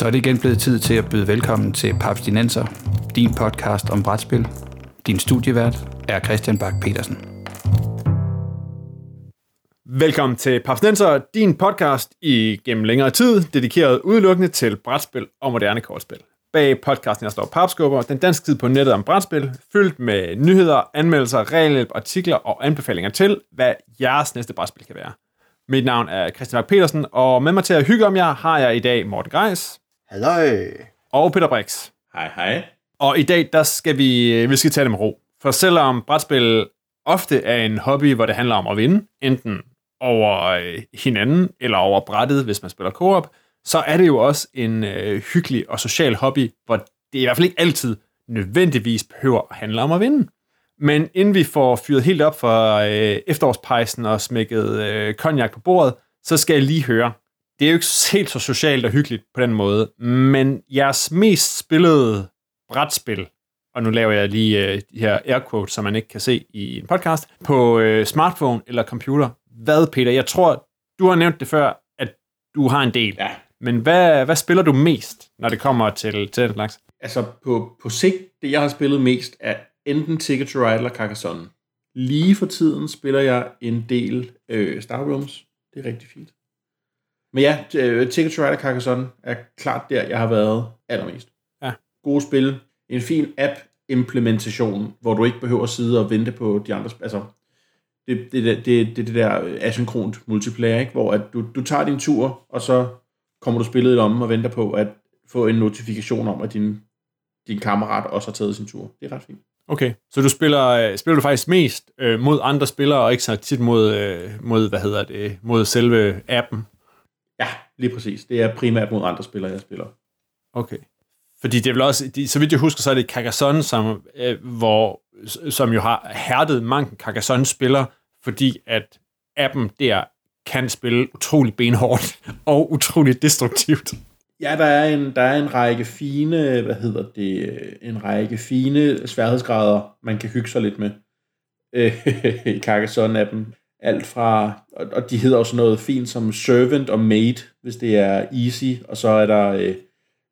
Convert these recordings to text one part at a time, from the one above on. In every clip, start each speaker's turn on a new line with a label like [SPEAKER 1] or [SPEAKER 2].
[SPEAKER 1] Så er det igen blevet tid til at byde velkommen til Papstinenser, din podcast om brætspil. Din studievært er Christian Bak petersen
[SPEAKER 2] Velkommen til Papstinenser, din podcast i gennem længere tid, dedikeret udelukkende til brætspil og moderne kortspil. Bag podcasten jeg står Papskubber, den danske tid på nettet om brætspil, fyldt med nyheder, anmeldelser, regelhjælp, artikler og anbefalinger til, hvad jeres næste brætspil kan være. Mit navn er Christian Bak petersen og med mig til at hygge om jer har jeg i dag Morten Greis.
[SPEAKER 3] Halløj.
[SPEAKER 2] Og Peter Brix.
[SPEAKER 4] Hej, hej.
[SPEAKER 2] Og i dag, der skal vi, vi skal tage det med ro. For selvom brætspil ofte er en hobby, hvor det handler om at vinde, enten over øh, hinanden eller over brættet, hvis man spiller co-op, så er det jo også en øh, hyggelig og social hobby, hvor det i hvert fald ikke altid nødvendigvis behøver at handle om at vinde. Men inden vi får fyret helt op for øh, efterårspejsen og smækket øh, cognac på bordet, så skal jeg lige høre, det er jo ikke helt så socialt og hyggeligt på den måde, men jeres mest spillede brætspil, og nu laver jeg lige øh, de her air quotes, som man ikke kan se i en podcast, på øh, smartphone eller computer. Hvad, Peter? Jeg tror, du har nævnt det før, at du har en del.
[SPEAKER 4] Ja.
[SPEAKER 2] Men hvad, hvad spiller du mest, når det kommer til, til den slags?
[SPEAKER 4] Altså, på, på sigt, det jeg har spillet mest, er enten Ticket to Ride eller Carcassonne. Lige for tiden spiller jeg en del øh, Star Realms. Det er rigtig fint. Men ja, øh, Ticket to Ride og Carcassonne er klart der, jeg har været allermest.
[SPEAKER 2] Ja.
[SPEAKER 4] Gode spil. En fin app-implementation, hvor du ikke behøver at sidde og vente på de andre... Altså, det, det, det, det, det, der asynkront multiplayer, ikke? hvor at du, du tager din tur, og så kommer du spillet om og venter på at få en notifikation om, at din, din kammerat også har taget sin tur. Det er ret fint.
[SPEAKER 2] Okay, så du spiller, øh, spiller du faktisk mest øh, mod andre spillere, og ikke så tit mod, øh, mod, hvad hedder det, mod selve appen?
[SPEAKER 4] Ja, lige præcis. Det er primært mod andre spillere, jeg spiller.
[SPEAKER 2] Okay. Fordi det er vel også, de, så vidt jeg husker, så er det Carcassonne, som, øh, hvor, som jo har hærdet mange Carcassonne-spillere, fordi at appen der kan spille utrolig benhårdt og utrolig destruktivt.
[SPEAKER 4] Ja, der er en, der er en række fine, hvad hedder det, en række fine sværhedsgrader, man kan hygge sig lidt med øh, i Carcassonne-appen. Alt fra, og, og de hedder også noget fint som Servant og maid, hvis det er easy, og så er der øh,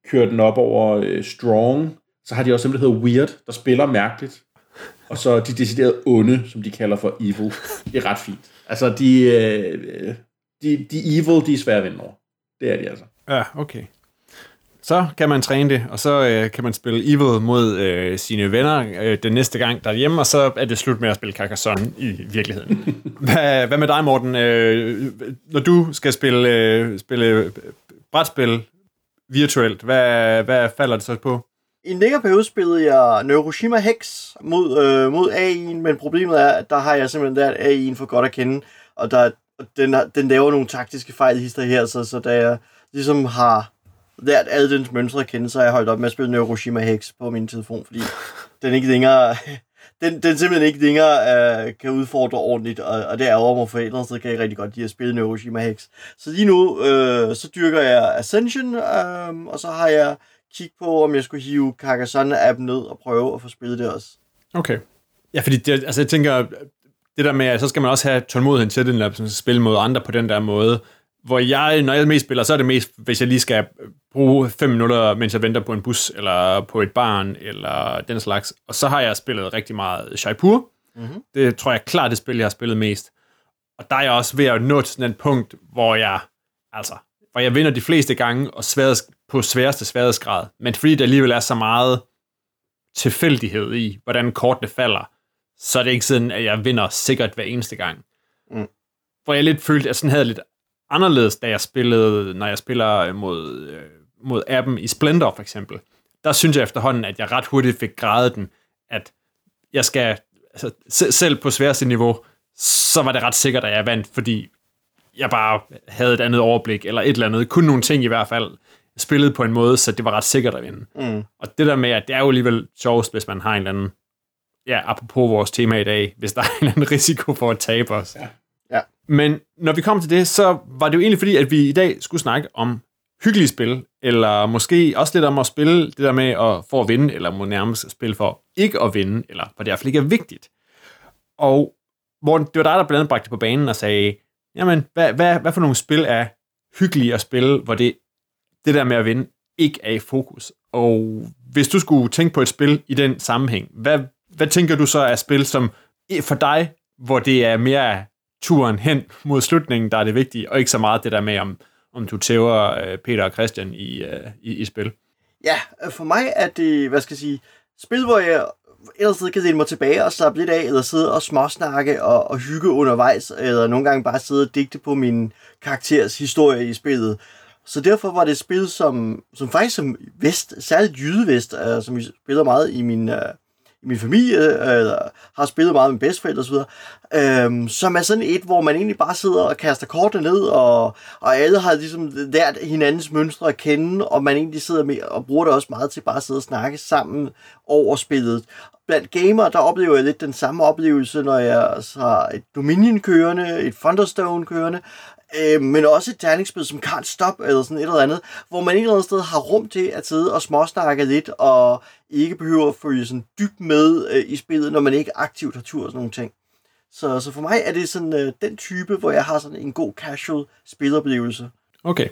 [SPEAKER 4] kørt den op over øh, Strong. Så har de også simpelthen hedder Weird, der spiller mærkeligt. Og så de deciderede onde, som de kalder for Evil. Det er ret fint. Altså, de, øh, øh, de, de Evil, de er svære at vinde over. Det er de altså.
[SPEAKER 2] Ja, okay. Så kan man træne det, og så øh, kan man spille Evil mod øh, sine venner øh, den næste gang derhjemme, og så er det slut med at spille Carcassonne i virkeligheden. hvad, hvad med dig, Morten? Øh, når du skal spille, øh, spille brætspil virtuelt, hvad, hvad falder det så på?
[SPEAKER 3] I en længere periode spillede jeg Neuroshima Hex mod, øh, mod AI'en, men problemet er, at der har jeg simpelthen lært AI'en for godt at kende, og der, den, den laver nogle taktiske fejl hister her, så, så da jeg ligesom har lært alle dens mønstre kende, så har jeg holdt op med at spille Neuroshima Hex på min telefon, fordi den ikke længere... Den, den simpelthen ikke længere øh, kan udfordre ordentligt, og, og det er over mig forældre, så kan jeg rigtig godt lide at spille Neuroshima Hex. Så lige nu, øh, så dyrker jeg Ascension, øh, og så har jeg kigge på, om jeg skulle hive Carcassonne-appen ned og prøve at få spillet det også.
[SPEAKER 2] Okay. Ja, fordi det, altså jeg tænker, det der med, at så skal man også have tålmodigheden til det, når man skal spille mod andre på den der måde. Hvor jeg, når jeg mest spiller, så er det mest, hvis jeg lige skal bruge fem minutter, mens jeg venter på en bus, eller på et barn, eller den slags. Og så har jeg spillet rigtig meget Shaipur.
[SPEAKER 3] Mhm.
[SPEAKER 2] Det tror jeg er klart det spil, jeg har spillet mest. Og der er jeg også ved at nå til sådan et punkt, hvor jeg, altså, hvor jeg vinder de fleste gange og sværest, på sværeste sværhedsgrad. Men fordi der alligevel er så meget tilfældighed i, hvordan kortene falder, så er det ikke sådan, at jeg vinder sikkert hver eneste gang.
[SPEAKER 3] Mm.
[SPEAKER 2] Hvor jeg lidt følte, at sådan havde lidt anderledes, da jeg spillede, når jeg spiller mod, øh, mod appen i Splendor for eksempel. Der synes jeg efterhånden, at jeg ret hurtigt fik gradet den, at jeg skal, altså, se- selv på sværeste niveau, så var det ret sikkert, at jeg vandt, fordi jeg bare havde et andet overblik, eller et eller andet, kun nogle ting i hvert fald, spillet på en måde, så det var ret sikkert at vinde.
[SPEAKER 3] Mm.
[SPEAKER 2] Og det der med, at det er jo alligevel sjovest, hvis man har en eller anden, ja, apropos vores tema i dag, hvis der er en eller anden risiko for at tabe os.
[SPEAKER 4] Ja.
[SPEAKER 2] Men når vi kom til det, så var det jo egentlig fordi, at vi i dag skulle snakke om hyggelige spil, eller måske også lidt om at spille det der med at for at vinde, eller må nærmest spille for ikke at vinde, eller for det i hvert fald ikke er vigtigt. Og hvor det var dig, der blandt andet bragte det på banen og sagde, jamen, hvad, hvad, hvad for nogle spil er hyggelige at spille, hvor det, det der med at vinde ikke er i fokus. Og hvis du skulle tænke på et spil i den sammenhæng, hvad, hvad tænker du så er spil, som for dig, hvor det er mere turen hen mod slutningen, der er det vigtige, og ikke så meget det der med, om, om du tæver øh, Peter og Christian i, øh, i, i spil?
[SPEAKER 3] Ja, øh, for mig er det, hvad skal jeg sige, spil, hvor jeg ellers kan dele mig tilbage og slappe lidt af, eller sidde og småsnakke og, og hygge undervejs, eller nogle gange bare sidde og digte på min karakteres historie i spillet. Så derfor var det et spil, som, som faktisk som Vest, særligt Jydevest, øh, som vi spiller meget i min, øh, i min familie, øh, har spillet meget med bedsteforældre osv., uh, øhm, som er sådan et, hvor man egentlig bare sidder og kaster kortene ned, og, og alle har ligesom lært hinandens mønstre at kende, og man egentlig sidder med og bruger det også meget til bare at sidde og snakke sammen over spillet. Blandt gamere, der oplever jeg lidt den samme oplevelse, når jeg har et Dominion kørende, et Thunderstone kørende, øh, men også et terningsspil som Can't Stop, eller sådan et eller andet, hvor man et eller andet sted har rum til at sidde og småsnakke lidt, og ikke behøver at følge sådan dybt med øh, i spillet, når man ikke aktivt har tur og sådan nogle ting. Så, så for mig er det sådan øh, den type, hvor jeg har sådan en god casual spiloplevelse.
[SPEAKER 2] Okay.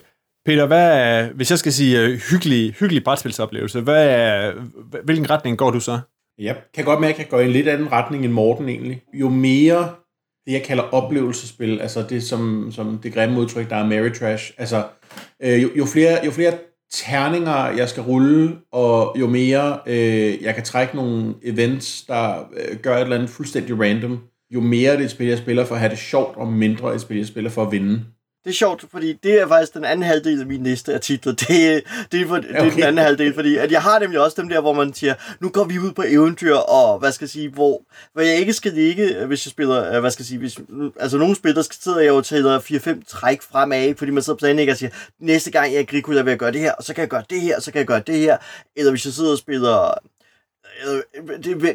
[SPEAKER 2] Peter, hvad er, hvis jeg skal sige øh, hyggelig, hyggelig brætspilsoplevelse, hvad er, hvilken retning går du så?
[SPEAKER 4] Jeg kan godt mærke, at jeg går i en lidt anden retning end Morten egentlig. Jo mere det, jeg kalder oplevelsespil, altså det som, som det grimme udtryk, der er Trash, altså øh, jo, jo, flere, jo flere terninger, jeg skal rulle, og jo mere øh, jeg kan trække nogle events, der øh, gør et eller andet fuldstændig random, jo mere det er et spil, jeg spiller for at have det sjovt, og mindre et spil, jeg spiller for at vinde.
[SPEAKER 3] Det er sjovt, fordi det er faktisk den anden halvdel af min næste artikler. Det, det, er, for, det er den anden halvdel, fordi at jeg har nemlig også dem der, hvor man siger, nu går vi ud på eventyr, og hvad skal jeg sige, hvor, hvor jeg ikke skal ligge, hvis jeg spiller, øh, hvad skal jeg sige, hvis, altså nogle spillere skal sidde jeg jo tæller 4-5 træk fremad, fordi man sidder og planlægger og siger, næste gang jeg er Agricola vil jeg gøre det her, og så kan jeg gøre det her, og så kan jeg gøre det her, eller hvis jeg sidder og spiller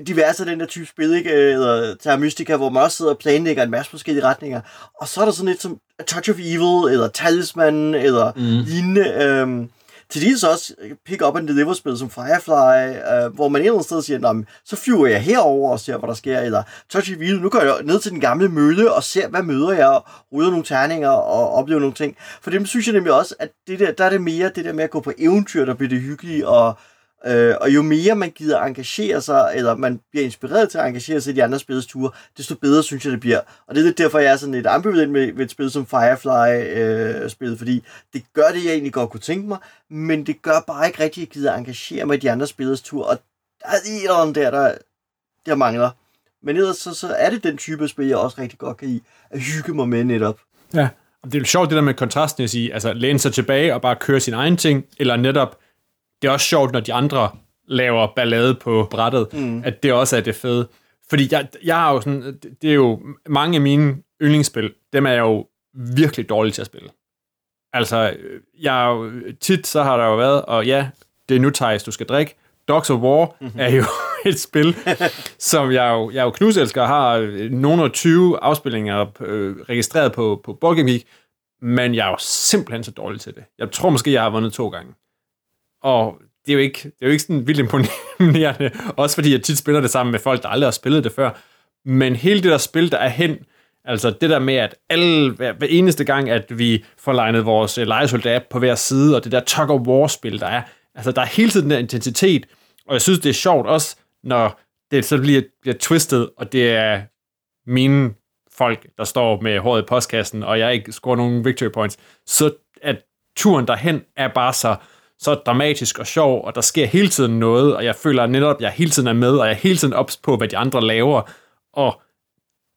[SPEAKER 3] diverse af den der type spil, ikke? eller Terra Mystica, hvor man også sidder og planlægger en masse forskellige retninger. Og så er der sådan lidt som A Touch of Evil, eller Talisman, eller mm. lignende. Øhm, til det så også pick up and deliver spil som Firefly, øh, hvor man et eller andet sted siger, så flyver jeg herover og ser, hvad der sker, eller Touch of Evil, nu går jeg ned til den gamle mølle og ser, hvad møder jeg, og rydder nogle terninger og oplever nogle ting. For dem synes jeg nemlig også, at det der, der er det mere det der med at gå på eventyr, der bliver det hyggelige, og Øh, og jo mere man gider engagere sig, eller man bliver inspireret til at engagere sig i de andre spillets ture, desto bedre synes jeg, det bliver. Og det er lidt derfor, jeg er sådan lidt ambivalent med, med et spil som Firefly-spillet, øh, fordi det gør det, jeg egentlig godt kunne tænke mig, men det gør bare ikke rigtig, at jeg gider engagere mig i de andre spillets ture, og der er et eller andet der, der, der mangler. Men ellers så, så er det den type spil, jeg også rigtig godt kan lide, at hygge mig med netop.
[SPEAKER 2] Ja, det er jo sjovt det der med kontrasten at sige, altså læne sig tilbage og bare køre sin egen ting, eller netop det er også sjovt, når de andre laver ballade på brættet, mm. at det også er det fede. Fordi jeg, jeg har jo sådan, det er jo mange af mine yndlingsspil, dem er jeg jo virkelig dårlig til at spille. Altså, jeg er jo, tit så har der jo været, og ja, det er nu, Thijs, du skal drikke. Dogs of War mm-hmm. er jo et spil, som jeg jo, jeg jo knuselsker, har nogle af 20 afspillinger øh, registreret på, på Board Game Geek, men jeg er jo simpelthen så dårlig til det. Jeg tror måske, jeg har vundet to gange. Og det er jo ikke, det er jo ikke sådan vildt imponerende, også fordi jeg tit spiller det sammen med folk, der aldrig har spillet det før. Men hele det der spil, der er hen, altså det der med, at alle, hver, hver eneste gang, at vi får legnet vores øh, uh, legesoldat på hver side, og det der tug of war-spil, der er, altså der er hele tiden den der intensitet, og jeg synes, det er sjovt også, når det så bliver, bliver twistet, og det er mine folk, der står med håret i postkassen, og jeg ikke scorer nogen victory points, så at turen derhen er bare så så dramatisk og sjov, og der sker hele tiden noget, og jeg føler netop, at jeg hele tiden er med, og jeg er hele tiden ops på, hvad de andre laver, og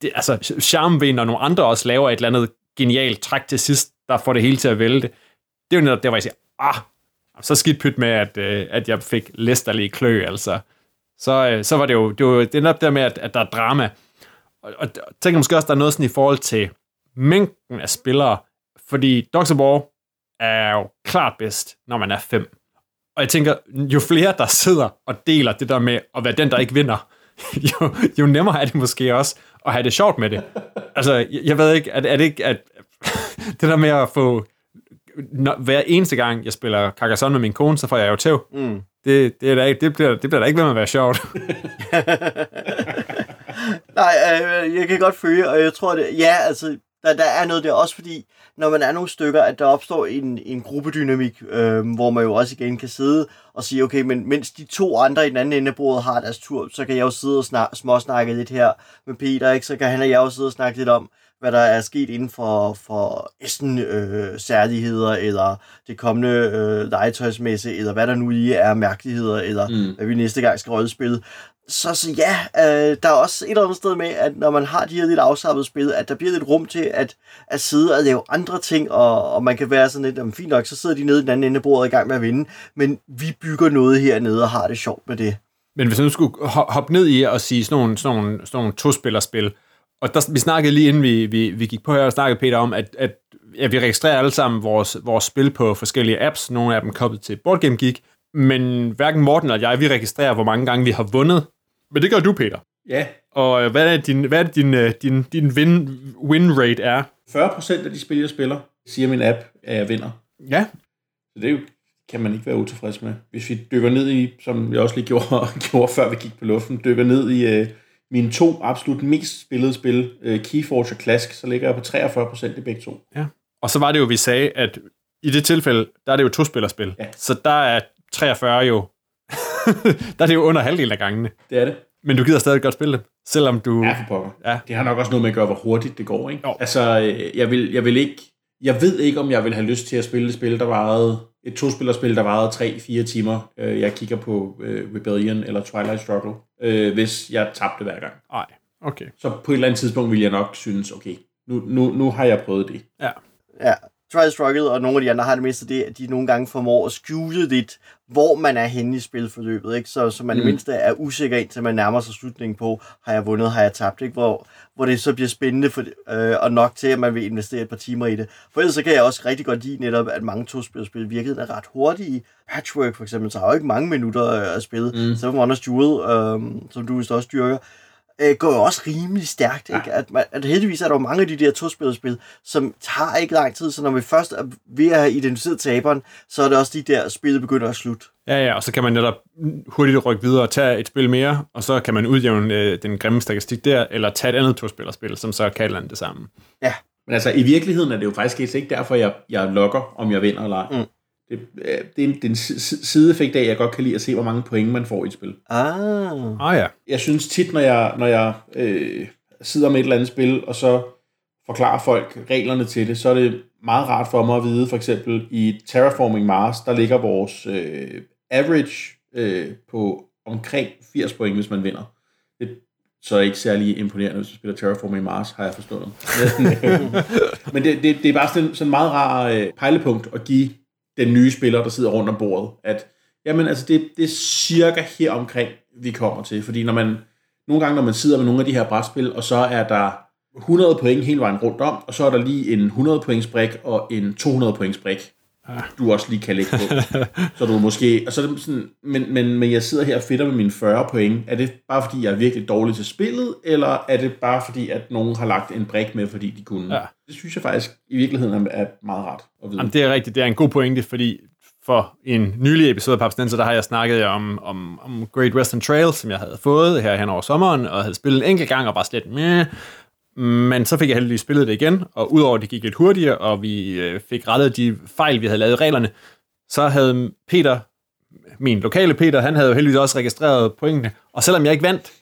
[SPEAKER 2] det, altså, charme ved, når nogle andre også laver et eller andet genialt træk til sidst, der får det hele til at vælte, det er jo netop der, hvor jeg siger, ah, så skidt pyt med, at, øh, at jeg fik læsterlige klø, altså. Så, øh, så var det jo, det var det netop der med, at, at der er drama. Og, og, og tænker måske også, der er noget sådan i forhold til mængden af spillere, fordi Dr. Borg, er jo klart bedst, når man er fem. Og jeg tænker, jo flere, der sidder og deler det der med at være den, der ikke vinder, jo, jo nemmere er det måske også at have det sjovt med det. Altså, jeg, jeg ved ikke, er, er det ikke, at det der med at få, når, hver eneste gang, jeg spiller Carcassonne med min kone, så får jeg jo tæv. Mm. Det, det, er da ikke, det, bliver, det bliver da ikke ved med at være sjovt.
[SPEAKER 3] Nej, øh, jeg kan godt følge, og jeg tror, det, ja, altså, der, der er noget der også, fordi når man er nogle stykker, at der opstår en, en gruppedynamik, øh, hvor man jo også igen kan sidde og sige, okay, men mens de to andre i den anden ende af bordet har deres tur, så kan jeg jo sidde og snak, småsnakke lidt her med Peter, ikke? så kan han og jeg jo sidde og snakke lidt om, hvad der er sket inden for, for Essen øh, særligheder, eller det kommende øh, legetøjsmæsse, eller hvad der nu lige er mærkeligheder, eller mm. hvad vi næste gang skal rollespille. Så, så ja, øh, der er også et eller andet sted med, at når man har de her lidt afslappede spil, at der bliver lidt rum til at, at sidde og lave andre ting, og, og man kan være sådan lidt, jamen, fint nok, så sidder de nede i den anden ende af bordet i gang med at vinde, men vi bygger noget hernede og har det sjovt med det.
[SPEAKER 2] Men hvis man nu skulle hoppe ned i og sige sådan nogle, sådan nogle, sådan nogle to-spillerspil, og der, vi snakkede lige inden vi, vi, vi gik på her og snakkede, Peter, om, at, at ja, vi registrerer alle sammen vores, vores spil på forskellige apps, nogle af dem koblet til Board Game Geek, men hverken Morten eller jeg, vi registrerer, hvor mange gange vi har vundet. Men det gør du, Peter.
[SPEAKER 4] Ja,
[SPEAKER 2] Og øh, hvad er din, hvad er din, øh, din, din win, win rate er?
[SPEAKER 4] 40% af de spil, jeg spiller, siger min app, at jeg vinder.
[SPEAKER 2] Ja,
[SPEAKER 4] Så det er jo, kan man ikke være utilfreds med. Hvis vi dykker ned i, som jeg også lige gjorde, gjorde før vi gik på luften, dykker ned i øh, mine to absolut mest spillede spil, øh, Keyforge og Clask, så ligger jeg på 43% i begge to.
[SPEAKER 2] Ja. Og så var det jo, vi sagde, at i det tilfælde, der er det jo to-spillerspil.
[SPEAKER 4] Ja.
[SPEAKER 2] Så der er 43 jo... der er det jo under halvdelen af gangene.
[SPEAKER 4] Det er det.
[SPEAKER 2] Men du gider stadig godt spille det, selvom du...
[SPEAKER 4] Ja, for pokker.
[SPEAKER 2] Ja.
[SPEAKER 4] Det har nok også noget med at gøre, hvor hurtigt det går, ikke?
[SPEAKER 2] Jo.
[SPEAKER 4] Altså, øh, jeg vil, jeg vil ikke... Jeg ved ikke, om jeg vil have lyst til at spille et spil, der varede... Et to-spillerspil, der varede 3-4 timer. Øh, Jeg kigger på øh, Rebellion eller Twilight Struggle, hvis jeg tabte hver gang.
[SPEAKER 2] Nej, okay.
[SPEAKER 4] Så på et eller andet tidspunkt vil jeg nok synes, okay, nu, nu, nu har jeg prøvet det.
[SPEAKER 2] Ja.
[SPEAKER 3] Ja, Trial Struggle og nogle af de andre har det mest af det, at de nogle gange formår at skjule lidt, hvor man er henne i spilforløbet, ikke? Så, så man mm. i mindste er usikker indtil man nærmer sig slutningen på, har jeg vundet, har jeg tabt, ikke? Hvor, hvor det så bliver spændende for, øh, og nok til, at man vil investere et par timer i det. For ellers så kan jeg også rigtig godt lide netop, at mange to-spillerspil i virkeligheden er ret hurtige. Patchwork for eksempel, så har jo ikke mange minutter øh, at spille. Mm. Seven Wonders Duel, øh, som du vist også dyrker, øh, går jo også rimelig stærkt. Ikke? At, man, at heldigvis er der jo mange af de der to-spillerspil, som tager ikke lang tid, så når vi først er ved at have identificeret taberen, så er det også de der, spillet begynder at slutte.
[SPEAKER 2] Ja, ja, og så kan man netop hurtigt rykke videre og tage et spil mere, og så kan man udjævne øh, den grimme statistik der, eller tage et andet to-spillerspil, som så kan lande det samme.
[SPEAKER 4] Men altså, i virkeligheden er det jo faktisk ikke derfor, jeg, jeg logger, om jeg vinder eller ej.
[SPEAKER 3] Mm.
[SPEAKER 4] Det, øh, det er en, det er en si- si- sideeffekt af, at jeg godt kan lide at se, hvor mange point man får i et spil.
[SPEAKER 3] Ah.
[SPEAKER 2] Ah ja.
[SPEAKER 4] Jeg synes tit, når jeg, når jeg øh, sidder med et eller andet spil, og så forklarer folk reglerne til det, så er det meget rart for mig at vide, for eksempel i Terraforming Mars, der ligger vores øh, average øh, på omkring 80 point, hvis man vinder. Det så er ikke særlig imponerende, hvis du spiller Terraforming Mars, har jeg forstået. Men, men det, det, det er bare sådan, sådan en meget rar øh, pejlepunkt at give den nye spiller, der sidder rundt om bordet, at jamen, altså, det, det er cirka her omkring, vi kommer til. Fordi når man, nogle gange, når man sidder med nogle af de her brætspil, og så er der 100 point hele vejen rundt om, og så er der lige en 100 points brik og en 200 points brik, du også lige kan lægge på. så du måske, og så er det sådan, men, men, men jeg sidder her og fedter med mine 40 point. Er det bare fordi, jeg er virkelig dårlig til spillet, eller er det bare fordi, at nogen har lagt en brik med, fordi de kunne?
[SPEAKER 2] Ja.
[SPEAKER 4] Det synes jeg faktisk i virkeligheden er, meget rart at vide.
[SPEAKER 2] Jamen, det er rigtigt. Det er en god pointe, fordi for en nylig episode af Papstenser, der har jeg snakket om, om, om Great Western Trail, som jeg havde fået her hen over sommeren, og havde spillet en enkelt gang, og var slet med. Men så fik jeg heldigvis spillet det igen, og udover at det gik lidt hurtigere, og vi øh, fik rettet de fejl, vi havde lavet i reglerne, så havde Peter, min lokale Peter, han havde jo heldigvis også registreret pointene. Og selvom jeg ikke vandt,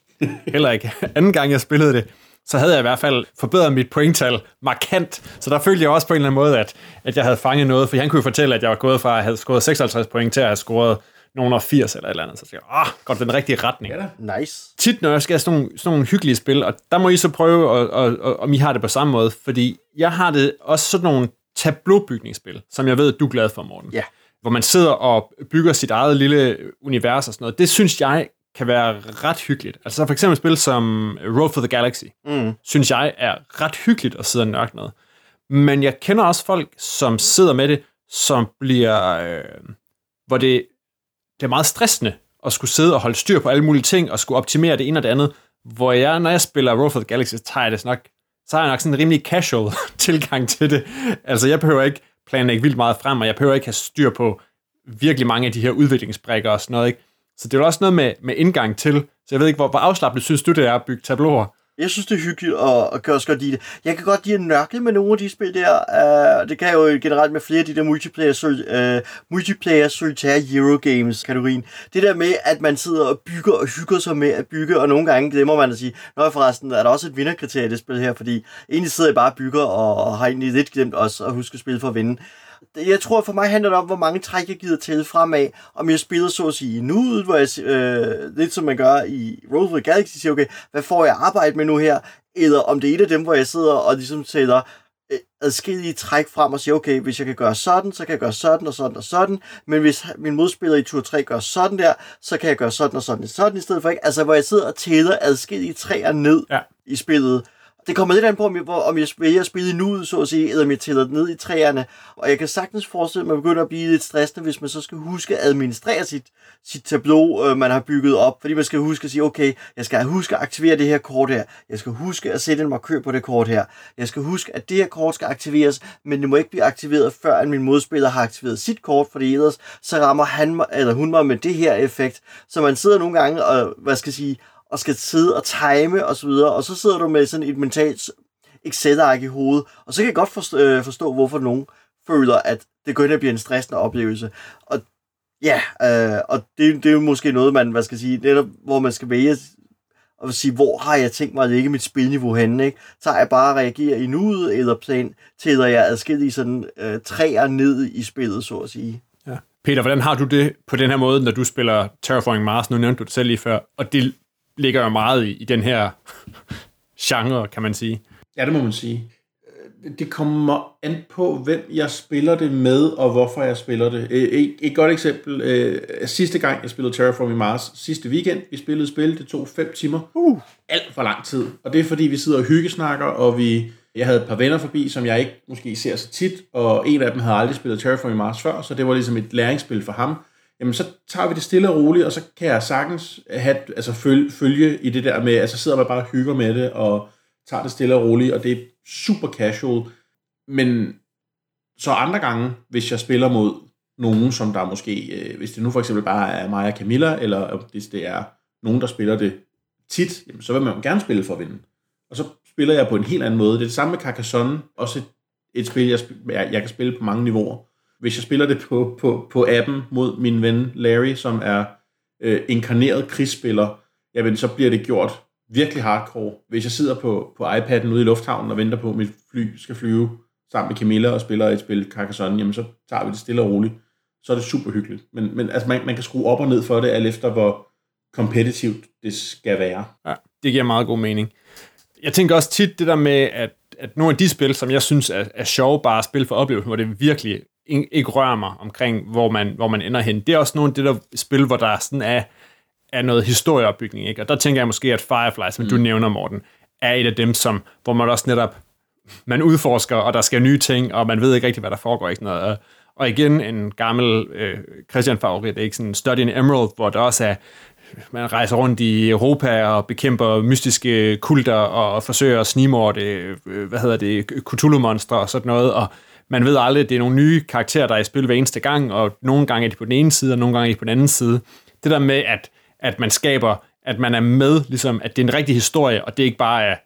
[SPEAKER 2] heller ikke anden gang jeg spillede det, så havde jeg i hvert fald forbedret mit pointtal markant. Så der følte jeg også på en eller anden måde, at, at jeg havde fanget noget, for han kunne jo fortælle, at jeg var gået fra at have scoret 56 point til at have scoret nogen 80 eller et eller andet. Så jeg tænkte, ah, godt den rigtige retning.
[SPEAKER 4] Ja da.
[SPEAKER 3] Nice.
[SPEAKER 2] Tit, når jeg skal have sådan nogle, sådan nogle hyggelige spil, og der må I så prøve, og, og, og, om I har det på samme måde, fordi jeg har det også sådan nogle tableaubygningsspil, som jeg ved, du er glad for, Morten.
[SPEAKER 3] Ja.
[SPEAKER 2] Hvor man sidder og bygger sit eget lille univers og sådan noget. Det synes jeg kan være ret hyggeligt. Altså for eksempel spil som Road for the Galaxy,
[SPEAKER 3] Mm.
[SPEAKER 2] synes jeg er ret hyggeligt at sidde og nørde med. Men jeg kender også folk, som sidder med det, som bliver, øh, hvor det, det er meget stressende at skulle sidde og holde styr på alle mulige ting, og skulle optimere det ene og det andet. Hvor jeg, når jeg spiller Road for the Galaxy, så tager jeg det nok, så har jeg nok sådan en rimelig casual tilgang til det. Altså, jeg behøver ikke planlægge vildt meget frem, og jeg behøver ikke have styr på virkelig mange af de her udviklingsbrækker og sådan noget, ikke? Så det er jo også noget med, med indgang til. Så jeg ved ikke, hvor, hvor afslappende synes du, det er at bygge tabloer?
[SPEAKER 3] Jeg synes, det er hyggeligt, og, og kan også godt lide det. Jeg kan godt lide at nørkle med nogle af de spil der. Uh, det kan jeg jo generelt med flere af de der multiplayer, uh, multiplayer solitaire Euro Games kategorien. Det der med, at man sidder og bygger og hygger sig med at bygge, og nogle gange glemmer man at sige, Nå forresten, er der også et vinderkriterie i det spil her, fordi egentlig sidder jeg bare og bygger, og, og har egentlig lidt glemt også at huske at spille for at vinde jeg tror for mig handler det om, hvor mange træk jeg gider til fremad. Om jeg spiller så at sige nu, hvor jeg, øh, lidt som man gør i Roll Galaxy, siger, okay, hvad får jeg arbejde med nu her? Eller om det er et af dem, hvor jeg sidder og ligesom sætter øh, adskillige træk frem og siger, okay, hvis jeg kan gøre sådan, så kan jeg gøre sådan og sådan og sådan, men hvis min modspiller i tur 3 gør sådan der, så kan jeg gøre sådan og sådan og sådan i stedet for ikke. Altså, hvor jeg sidder og tæller adskillige træer ned ja. i spillet, det kommer lidt an på, om jeg, om jeg vælger at spille nu, så at sige, eller om jeg tæller ned i træerne. Og jeg kan sagtens forestille mig, at man begynder at blive lidt stressende, hvis man så skal huske at administrere sit, sit tableau, øh, man har bygget op. Fordi man skal huske at sige, okay, jeg skal huske at aktivere det her kort her. Jeg skal huske at sætte en markør på det kort her. Jeg skal huske, at det her kort skal aktiveres, men det må ikke blive aktiveret, før at min modspiller har aktiveret sit kort, fordi ellers så rammer han mig, eller hun mig med det her effekt. Så man sidder nogle gange og, hvad skal jeg sige, og skal sidde og time og så videre, og så sidder du med sådan et mentalt Excel-ark i hovedet, og så kan jeg godt forstå, øh, forstå hvorfor nogen føler, at det går ind og bliver en stressende oplevelse. Og ja, øh, og det, det er jo måske noget, man, hvad skal sige, netop hvor man skal vælge og sige, hvor har jeg tænkt mig at lægge mit spilniveau henne, ikke? Tager jeg bare at reagere i nuet, eller plan, tæller jeg adskillige sådan øh, træer ned i spillet, så at sige.
[SPEAKER 2] Ja. Peter, hvordan har du det på den her måde, når du spiller Terraforming Mars? Nu nævnte du det selv lige før, og det ligger jo meget i, i den her genre, kan man sige.
[SPEAKER 4] Ja, det må man sige. Det kommer an på, hvem jeg spiller det med, og hvorfor jeg spiller det. Et, et godt eksempel. Øh, sidste gang, jeg spillede Terraforming Mars, sidste weekend, vi spillede spil, det tog 5 timer. Uh. Alt for lang tid. Og det er fordi, vi sidder og hyggesnakker, og vi, jeg havde et par venner forbi, som jeg ikke måske ser så tit, og en af dem havde aldrig spillet Terraforming Mars før, så det var ligesom et læringsspil for ham jamen så tager vi det stille og roligt, og så kan jeg sagtens have, altså følge, følge i det der med, altså sidder man bare og hygger med det, og tager det stille og roligt, og det er super casual. Men så andre gange, hvis jeg spiller mod nogen, som der måske, øh, hvis det nu for eksempel bare er mig og Camilla, eller hvis det er nogen, der spiller det tit, jamen, så vil man gerne spille for at vinde. Og så spiller jeg på en helt anden måde. Det er det samme med Carcassonne, også et, et spil, jeg, jeg, jeg kan spille på mange niveauer hvis jeg spiller det på, på, på appen mod min ven Larry, som er øh, inkarneret krigsspiller, jamen så bliver det gjort virkelig hardcore. Hvis jeg sidder på, på iPad'en ude i lufthavnen og venter på, at mit fly skal flyve sammen med Camilla og spiller et spil Carcassonne, jamen så tager vi det stille og roligt. Så er det super hyggeligt. Men, men altså, man, man kan skrue op og ned for det, alt efter hvor kompetitivt det skal være.
[SPEAKER 2] Ja, det giver meget god mening. Jeg tænker også tit det der med, at, at nogle af de spil, som jeg synes er, er sjove bare spil for oplevelsen, hvor det virkelig ikke rører mig omkring, hvor man, hvor man ender hen. Det er også nogle af det der spil, hvor der sådan er, er noget historieopbygning, ikke? Og der tænker jeg måske, at Firefly, som mm. du nævner, Morten, er et af dem, som, hvor man også netop, man udforsker, og der sker nye ting, og man ved ikke rigtig, hvad der foregår. Ikke? Noget. Og igen, en gammel øh, Christian-favorit, ikke? Sådan Study in Emerald, hvor der også er, man rejser rundt i Europa og bekæmper mystiske kulter og forsøger at snimorte, øh, hvad hedder det, Cthulhu-monstre og sådan noget, og man ved aldrig, at det er nogle nye karakterer, der er i spil hver eneste gang, og nogle gange er de på den ene side, og nogle gange er de på den anden side. Det der med, at, at man skaber, at man er med, ligesom, at det er en rigtig historie, og det ikke bare er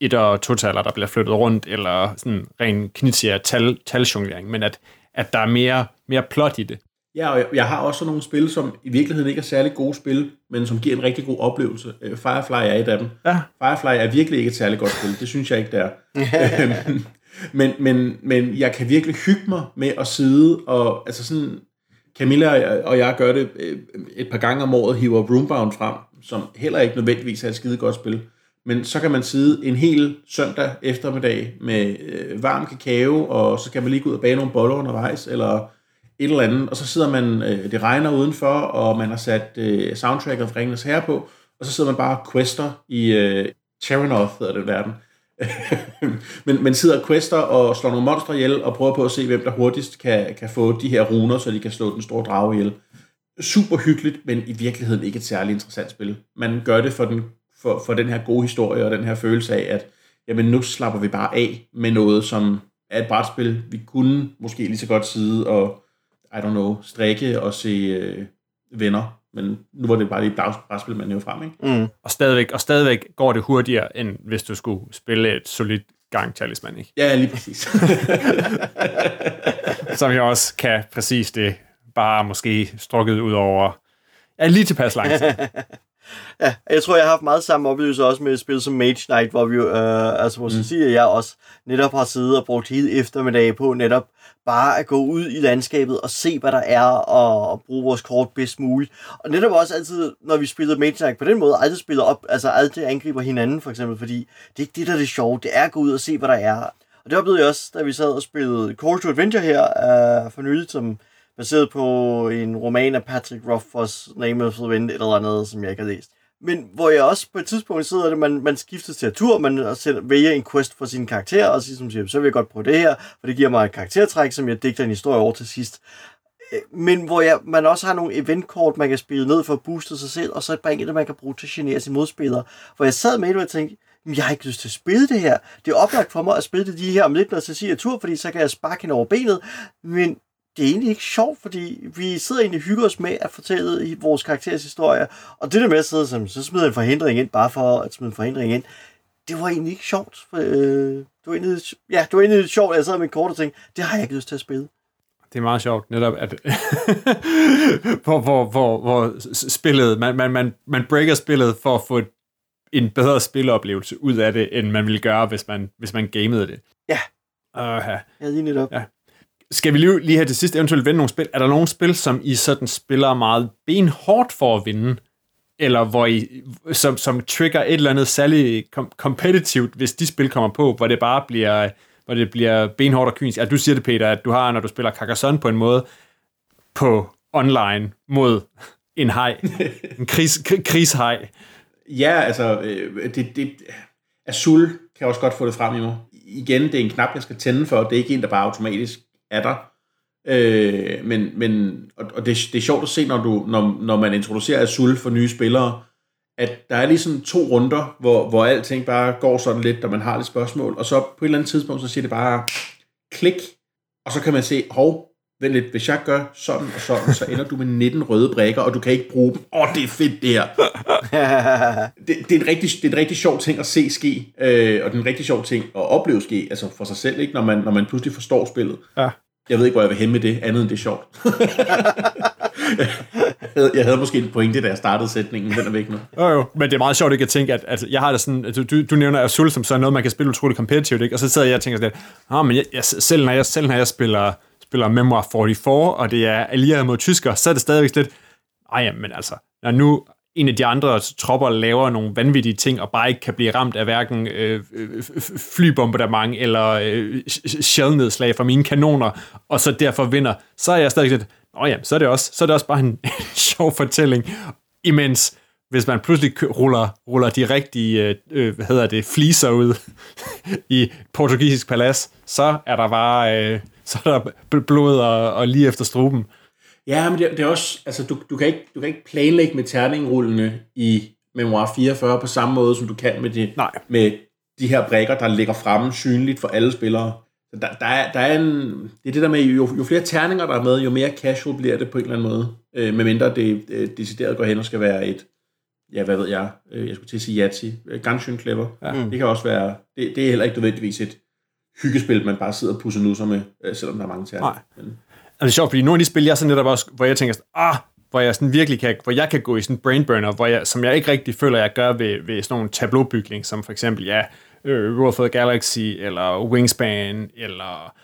[SPEAKER 2] et- og totaler, der bliver flyttet rundt, eller sådan ren knitier tal, taljonglering, men at, at der er mere, mere plot i det.
[SPEAKER 4] Ja, og jeg, jeg har også nogle spil, som i virkeligheden ikke er særlig gode spil, men som giver en rigtig god oplevelse. Øh, Firefly er et af dem. Ja. Firefly er virkelig ikke et særligt godt spil. Det synes jeg ikke, det er. Men, men, men jeg kan virkelig hygge mig med at sidde og, altså sådan, Camilla og jeg gør det øh, et par gange om året, hiver Roombound frem, som heller ikke nødvendigvis er et skide godt spil. Men så kan man sidde en hel søndag eftermiddag med øh, varm kakao, og så kan man lige gå ud og bage nogle boller undervejs, eller et eller andet, og så sidder man, øh, det regner udenfor, og man har sat øh, soundtracket fra Ringens Herre på, og så sidder man bare og quester i øh, Terranoth, hedder den verden. men, men sidder og quester og slår nogle monstre ihjel og prøver på at se, hvem der hurtigst kan, kan få de her runer, så de kan slå den store drage ihjel. Super hyggeligt, men i virkeligheden ikke et særligt interessant spil. Man gør det for den, for, for den her gode historie og den her følelse af, at jamen, nu slapper vi bare af med noget, som er et brætspil. Vi kunne måske lige så godt sidde og, I don't know, strikke og se øh, venner Men nu var det bare lige et brætspil, man jo frem, ikke?
[SPEAKER 3] Mm.
[SPEAKER 2] Og stadigvæk, og stadigvæk går det hurtigere, end hvis du skulle spille et solidt gang talisman, ikke?
[SPEAKER 4] Ja, lige præcis.
[SPEAKER 2] Som jeg også kan præcis det, bare måske strukket ud over ja, lige tilpas lang tid.
[SPEAKER 3] Ja, jeg tror, jeg har haft meget samme oplevelse også med et spil som Mage Knight, hvor vi jo, øh, altså hvor mm. sige, at jeg også netop har siddet og brugt hele eftermiddag på netop bare at gå ud i landskabet og se, hvad der er, og, og bruge vores kort bedst muligt. Og netop også altid, når vi spillede Mage Knight på den måde, aldrig spiller op, altså aldrig angriber hinanden for eksempel, fordi det er ikke det, der er det sjove, det er at gå ud og se, hvad der er. Og det oplevede jeg også, da vi sad og spillede Call to Adventure her øh, for nylig, som baseret på en roman af Patrick Rothfuss, Name of the Wind, eller andet, som jeg ikke har læst. Men hvor jeg også på et tidspunkt sidder, at man, man skifter til tur, man vælger en quest for sine karakterer, og siger, som siger, så vil jeg godt prøve det her, for det giver mig et karaktertræk, som jeg digter en historie over til sidst. Øh, men hvor jeg, man også har nogle eventkort, man kan spille ned for at booste sig selv, og så bringe det, man kan bruge til at genere sine modspillere. Hvor jeg sad med det, og jeg tænkte, jeg har ikke lyst til at spille det her. Det er oplagt for mig at spille det de her om lidt, når Cecilia siger tur, fordi så kan jeg sparke hende over benet. Men det er egentlig ikke sjovt, fordi vi sidder egentlig og hygger os med at fortælle i vores karakterers historie. Og det der med at sidde som, så smider en forhindring ind, bare for at smide en forhindring ind, det var egentlig ikke sjovt. For, øh, det, var egentlig, ja, det var egentlig lidt sjovt, at jeg sad med en kort og tænkte, det har jeg ikke lyst til at spille.
[SPEAKER 2] Det er meget sjovt, netop at hvor, hvor, hvor, hvor spillet, man, man, man, man breaker spillet for at få et, en bedre spilleoplevelse ud af det, end man ville gøre, hvis man, hvis man gamede det.
[SPEAKER 3] Ja.
[SPEAKER 2] Uh,
[SPEAKER 3] Ja, lige netop.
[SPEAKER 2] Ja. Skal vi lige, lige her til sidst eventuelt vinde nogle spil? Er der nogle spil, som I sådan spiller meget benhårdt for at vinde? Eller hvor I, som, som trigger et eller andet særligt kom, competitivt, hvis de spil kommer på, hvor det bare bliver, hvor det bliver benhårdt og kynisk? Ja, du siger det, Peter, at du har, når du spiller Carcassonne på en måde, på online mod en hej. En kris, kri- krigshej.
[SPEAKER 4] Ja, altså, øh, det, det, Azul kan også godt få det frem i mig. Igen, det er en knap, jeg skal tænde for, det er ikke en, der bare automatisk er der. Øh, men, men, og, og det, det er sjovt at se, når, du, når, når man introducerer Azul for nye spillere, at der er ligesom to runder, hvor, hvor alting bare går sådan lidt, og man har lidt spørgsmål, og så på et eller andet tidspunkt, så siger det bare klik, og så kan man se, hov, vent lidt, hvis jeg gør sådan og sådan, så ender du med 19 røde brækker, og du kan ikke bruge dem. Åh, oh, det er fedt det her det, det, er en rigtig, det er en rigtig sjov ting at se ske, øh, og det er en rigtig sjov ting at opleve ske, altså for sig selv, ikke? Når, man, når man pludselig forstår spillet.
[SPEAKER 2] Ja.
[SPEAKER 4] Jeg ved ikke, hvor jeg vil hen med det, andet end det er sjovt. jeg, havde, jeg havde måske en pointe, da jeg startede sætningen, men den er væk nu.
[SPEAKER 2] Jo, jo, men det er meget sjovt ikke at tænke, at altså, jeg har det sådan, at du, du nævner Azul som sådan noget, man kan spille utroligt kompetitivt, ikke? og så sidder jeg og tænker sådan lidt, ah, men jeg, jeg, selv, når jeg, selv når jeg spiller, spiller Memoir 44, og det er allieret mod tysker, så er det stadigvæk lidt, ej, men altså, når nu en af de andre tropper laver nogle vanvittige ting, og bare ikke kan blive ramt af hverken øh, øh flybombardement eller øh, shellnedslag fra mine kanoner, og så derfor vinder, så er jeg stadig lidt, Nå ja, så er det også, så er det også bare en, en sjov fortælling. Imens, hvis man pludselig ruller, ruller de rigtige, øh, øh, hvad hedder det, fliser ud i portugisisk palads, så er der bare, øh, så er der blod og, og lige efter struben.
[SPEAKER 4] Ja, men det, det er også, altså du, du, kan ikke, du kan ikke planlægge med terningrullene i Memoir 44 på samme måde, som du kan med de,
[SPEAKER 2] Nej.
[SPEAKER 4] med de her brækker, der ligger fremme synligt for alle spillere. Så Der, der, er, der er en, det er det der med, jo, jo flere terninger der er med, jo mere casual bliver det på en eller anden måde. Øh, medmindre det øh, decideret går hen og skal være et, ja, hvad ved jeg, øh, jeg skulle til at sige Yahtzee, øh, ganske clever. Ja. Det kan også være, det, det er heller ikke nødvendigvis et hyggespil, man bare sidder og pusser nusser med, øh, selvom der er mange terninger.
[SPEAKER 2] Nej.
[SPEAKER 4] Men,
[SPEAKER 2] og det er sjovt, fordi nogle af de spil, jeg så netop også, hvor jeg tænker, sådan, ah, hvor jeg sådan virkelig kan, hvor jeg kan gå i sådan en brainburner, hvor jeg, som jeg ikke rigtig føler, jeg gør ved, ved sådan nogle tableaubygning, som for eksempel, ja, øh, Road for the Galaxy, eller Wingspan, eller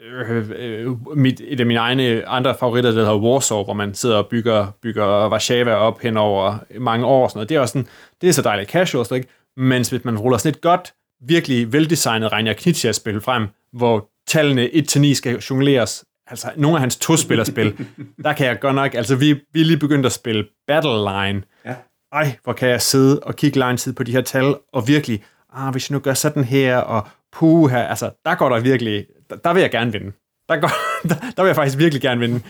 [SPEAKER 2] øh, øh, mit, et af mine egne andre favoritter, der hedder Warsaw, hvor man sidder og bygger, bygger Warszawa op hen over mange år og sådan noget. Det er også sådan, det er så dejligt casual, så ikke? Mens hvis man ruller sådan et godt, virkelig veldesignet Rainer Knizia-spil frem, hvor tallene 1-9 skal jongleres, altså nogle af hans to-spillerspil, der kan jeg godt nok, altså vi, vi er lige begyndt at spille Battle Line.
[SPEAKER 4] Ja.
[SPEAKER 2] Ej, hvor kan jeg sidde og kigge lang tid på de her tal, og virkelig, ah, hvis jeg nu gør sådan her, og puh her, altså der går der virkelig, der, der vil jeg gerne vinde. Der, går, der, der vil jeg faktisk virkelig gerne vinde.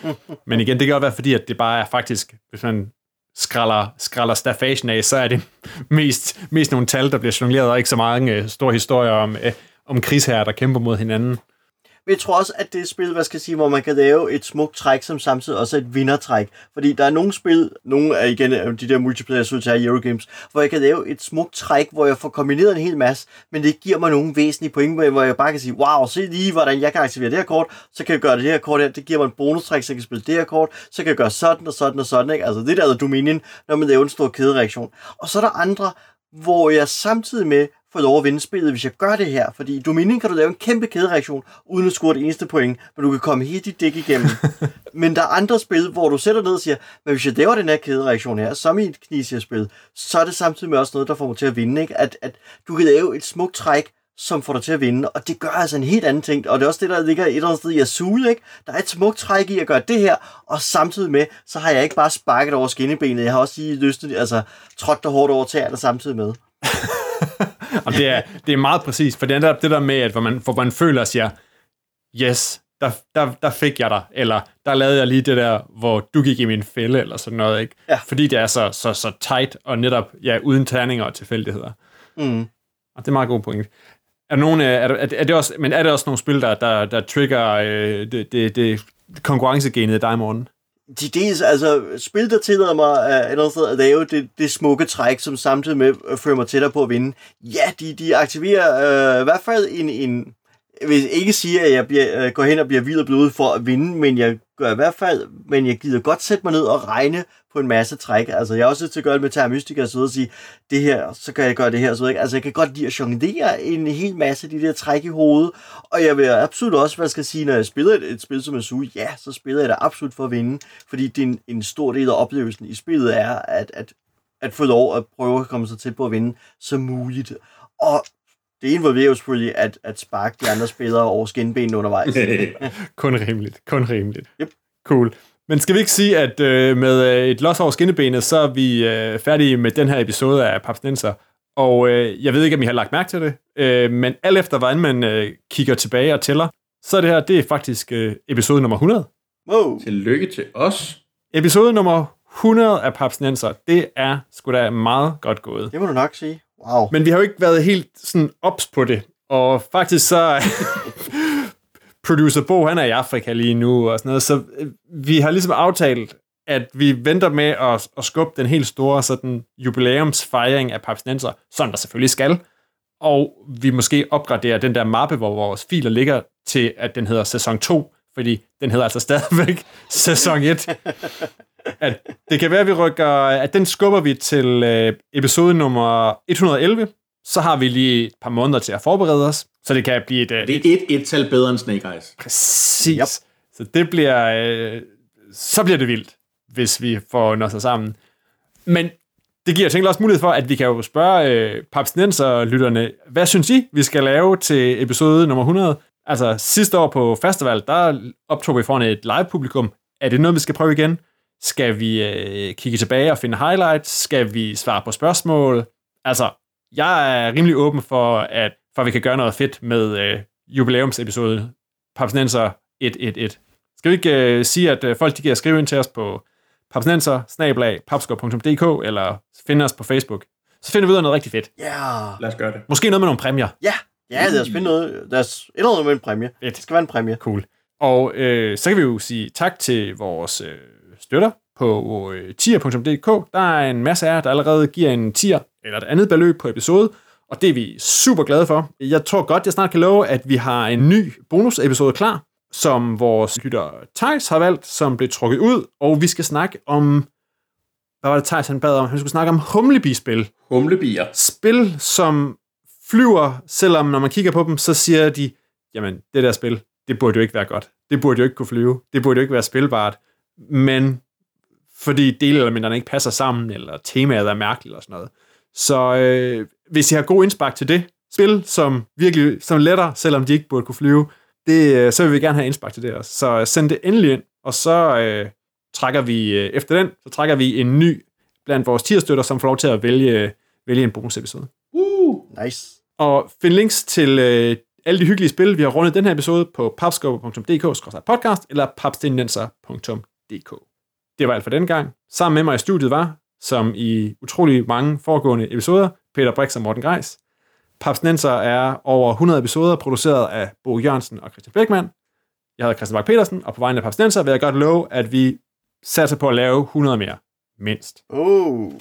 [SPEAKER 2] Men igen, det kan godt være, fordi at det bare er faktisk, hvis man skralder, skralder staffagen af, så er det mest, mest nogle tal, der bliver jongleret, og ikke så mange øh, store historier om, øh, om krigsherrer, der kæmper mod hinanden.
[SPEAKER 3] Men jeg tror også, at det er et spil, hvad skal jeg sige, hvor man kan lave et smukt træk, som samtidig også er et vindertræk. Fordi der er nogle spil, nogle af igen de der multiplayer solitaire Eurogames, hvor jeg kan lave et smukt træk, hvor jeg får kombineret en hel masse, men det giver mig nogle væsentlige point, hvor jeg bare kan sige, wow, se lige, hvordan jeg kan aktivere det her kort, så kan jeg gøre det her kort her, det giver mig en bonustræk, så jeg kan spille det her kort, så kan jeg gøre sådan og sådan og sådan, ikke? Altså det der er Dominion, når man laver en stor kædereaktion. Og så er der andre, hvor jeg samtidig med får lov at vinde spillet, hvis jeg gør det her. Fordi i Dominion kan du lave en kæmpe kædereaktion, uden at score det eneste point, men du kan komme helt dit dæk igennem. men der er andre spil, hvor du sætter ned og siger, men hvis jeg laver den her kædereaktion her, som i et Knizia-spil, så er det samtidig med også noget, der får mig til at vinde. Ikke? At, at du kan lave et smukt træk, som får dig til at vinde, og det gør altså en helt anden ting, og det er også det, der ligger et eller andet sted i Azul, ikke? Der er et smukt træk i at gøre det her, og samtidig med, så har jeg ikke bare sparket over skinnebenet, jeg har også lige lyst til, altså trådt der hårdt over tæerne samtidig med.
[SPEAKER 2] og det er, det er meget præcis, for det er det der med, at hvor man, hvor man føler siger, yes, der, der, der fik jeg dig, eller der lavede jeg lige det der, hvor du gik i min fælde, eller sådan noget, ikke?
[SPEAKER 3] Ja.
[SPEAKER 2] Fordi det er så, så, så tight, og netop, ja, uden terninger og tilfældigheder.
[SPEAKER 3] Mm.
[SPEAKER 2] Og det er meget god point. Er, nogen, er, er, er det også, men er det også nogle spil, der, der, der trigger øh, det, det, det konkurrencegenet i dig, morgen?
[SPEAKER 3] De dels, altså, spil, der tillader mig uh, eller andet sted at lave det, det smukke træk, som samtidig med uh, fører mig tættere på at vinde. Ja, de, de aktiverer uh, i hvert fald en, en vil ikke sige, at jeg bliver, øh, går hen og bliver vild og blød for at vinde, men jeg gør i hvert fald, men jeg gider godt sætte mig ned og regne på en masse træk. Altså, jeg er også til at gøre det med Terra Mystica og så og sige, det her, så kan jeg gøre det her. Så ikke? Altså, jeg kan godt lide at jonglere en hel masse af de der træk i hovedet. Og jeg vil absolut også, hvad skal jeg sige, når jeg spiller et, et spil som Azul, ja, så spiller jeg det absolut for at vinde. Fordi det er en, en stor del af oplevelsen i spillet er, at, at, at få lov at prøve at komme så tæt på at vinde som muligt. Og det involverer jo selvfølgelig at, at sparke de andre spillere over skinbenene undervejs.
[SPEAKER 2] kun rimeligt, kun rimeligt.
[SPEAKER 3] Yep.
[SPEAKER 2] Cool. Men skal vi ikke sige, at øh, med øh, et los over skinnebenet, så er vi øh, færdige med den her episode af Papsnenser. Og øh, jeg ved ikke, om I har lagt mærke til det, øh, men alt efter, hvordan man øh, kigger tilbage og tæller, så er det her, det er faktisk øh, episode nummer 100.
[SPEAKER 3] Wow.
[SPEAKER 4] Tillykke til os.
[SPEAKER 2] Episode nummer 100 af Papsnenser, det er sgu da meget godt gået.
[SPEAKER 3] Det må du nok sige. Wow.
[SPEAKER 2] Men vi har jo ikke været helt sådan ops på det. Og faktisk så... producer Bo, han er i Afrika lige nu og sådan noget, så øh, vi har ligesom aftalt, at vi venter med at, at skubbe den helt store sådan jubilæumsfejring af Papsnenser, som der selvfølgelig skal, og vi måske opgraderer den der mappe, hvor vores filer ligger til, at den hedder sæson 2, fordi den hedder altså stadigvæk sæson 1. At det kan være, at vi rykker, at den skubber vi til øh, episode nummer 111, så har vi lige et par måneder til at forberede os, så det kan blive et... øh,
[SPEAKER 4] Det er et et-tal bedre end Snake Eyes.
[SPEAKER 2] Præcis. Yep. Så det bliver, øh, så bliver det vildt, hvis vi får noget sig sammen. Men det giver tænkt også mulighed for, at vi kan jo spørge øh, papsnenser-lytterne, hvad synes I, vi skal lave til episode nummer 100? Altså sidste år på festival, der optog vi foran et live-publikum. Er det noget, vi skal prøve igen? Skal vi øh, kigge tilbage og finde highlights? Skal vi svare på spørgsmål? Altså, jeg er rimelig åben for, at, for at vi kan gøre noget fedt med øh, jubilæumsepisode Papsnenser 111. Skal vi ikke øh, sige, at øh, folk de kan skrive ind til os på papsnenser eller finde os på Facebook. Så finder vi ud af noget rigtig fedt.
[SPEAKER 3] Ja. Yeah.
[SPEAKER 4] Lad os gøre det.
[SPEAKER 2] Måske noget med nogle præmier.
[SPEAKER 3] Ja. Ja, lad os finde noget. Lad os et eller andet med en præmie.
[SPEAKER 2] Fedt.
[SPEAKER 3] Det skal være en præmie.
[SPEAKER 2] Cool. Og øh, så kan vi jo sige tak til vores øh, støtter på øh, tier.dk. Der er en masse af jer, der allerede giver en tier eller et andet beløb på episode, og det er vi super glade for. Jeg tror godt, jeg snart kan love, at vi har en ny bonusepisode klar, som vores lytter Thijs har valgt, som blev trukket ud, og vi skal snakke om... Hvad var det, Thijs han bad om? Han skulle snakke om humlebispil.
[SPEAKER 4] Humlebier.
[SPEAKER 2] Spil, som flyver, selvom når man kigger på dem, så siger de, jamen, det der spil, det burde jo ikke være godt. Det burde jo ikke kunne flyve. Det burde jo ikke være spilbart. Men fordi delelementerne ikke passer sammen, eller temaet er mærkeligt, eller sådan noget. Så øh, hvis I har god indspark til det, spil, som virkelig som letter, selvom de ikke burde kunne flyve, det, øh, så vil vi gerne have indspark til det også. Så send det endelig ind, og så øh, trækker vi, øh, efter den, så trækker vi en ny blandt vores tierstøtter, som får lov til at vælge, vælge en bonusepisode.
[SPEAKER 3] Uh, nice.
[SPEAKER 2] Og find links til øh, alle de hyggelige spil, vi har rundet den her episode på papskubber.dk-podcast eller DK. Det var alt for den gang. Sammen med mig i studiet var, som i utrolig mange foregående episoder, Peter Brix og Morten Greis. Papsnenser er over 100 episoder, produceret af Bo Jørgensen og Christian Bækman. Jeg hedder Christian Bak petersen og på vegne af Papstenser vil jeg godt love, at vi satser på at lave 100 mere. Mindst.
[SPEAKER 3] Oh.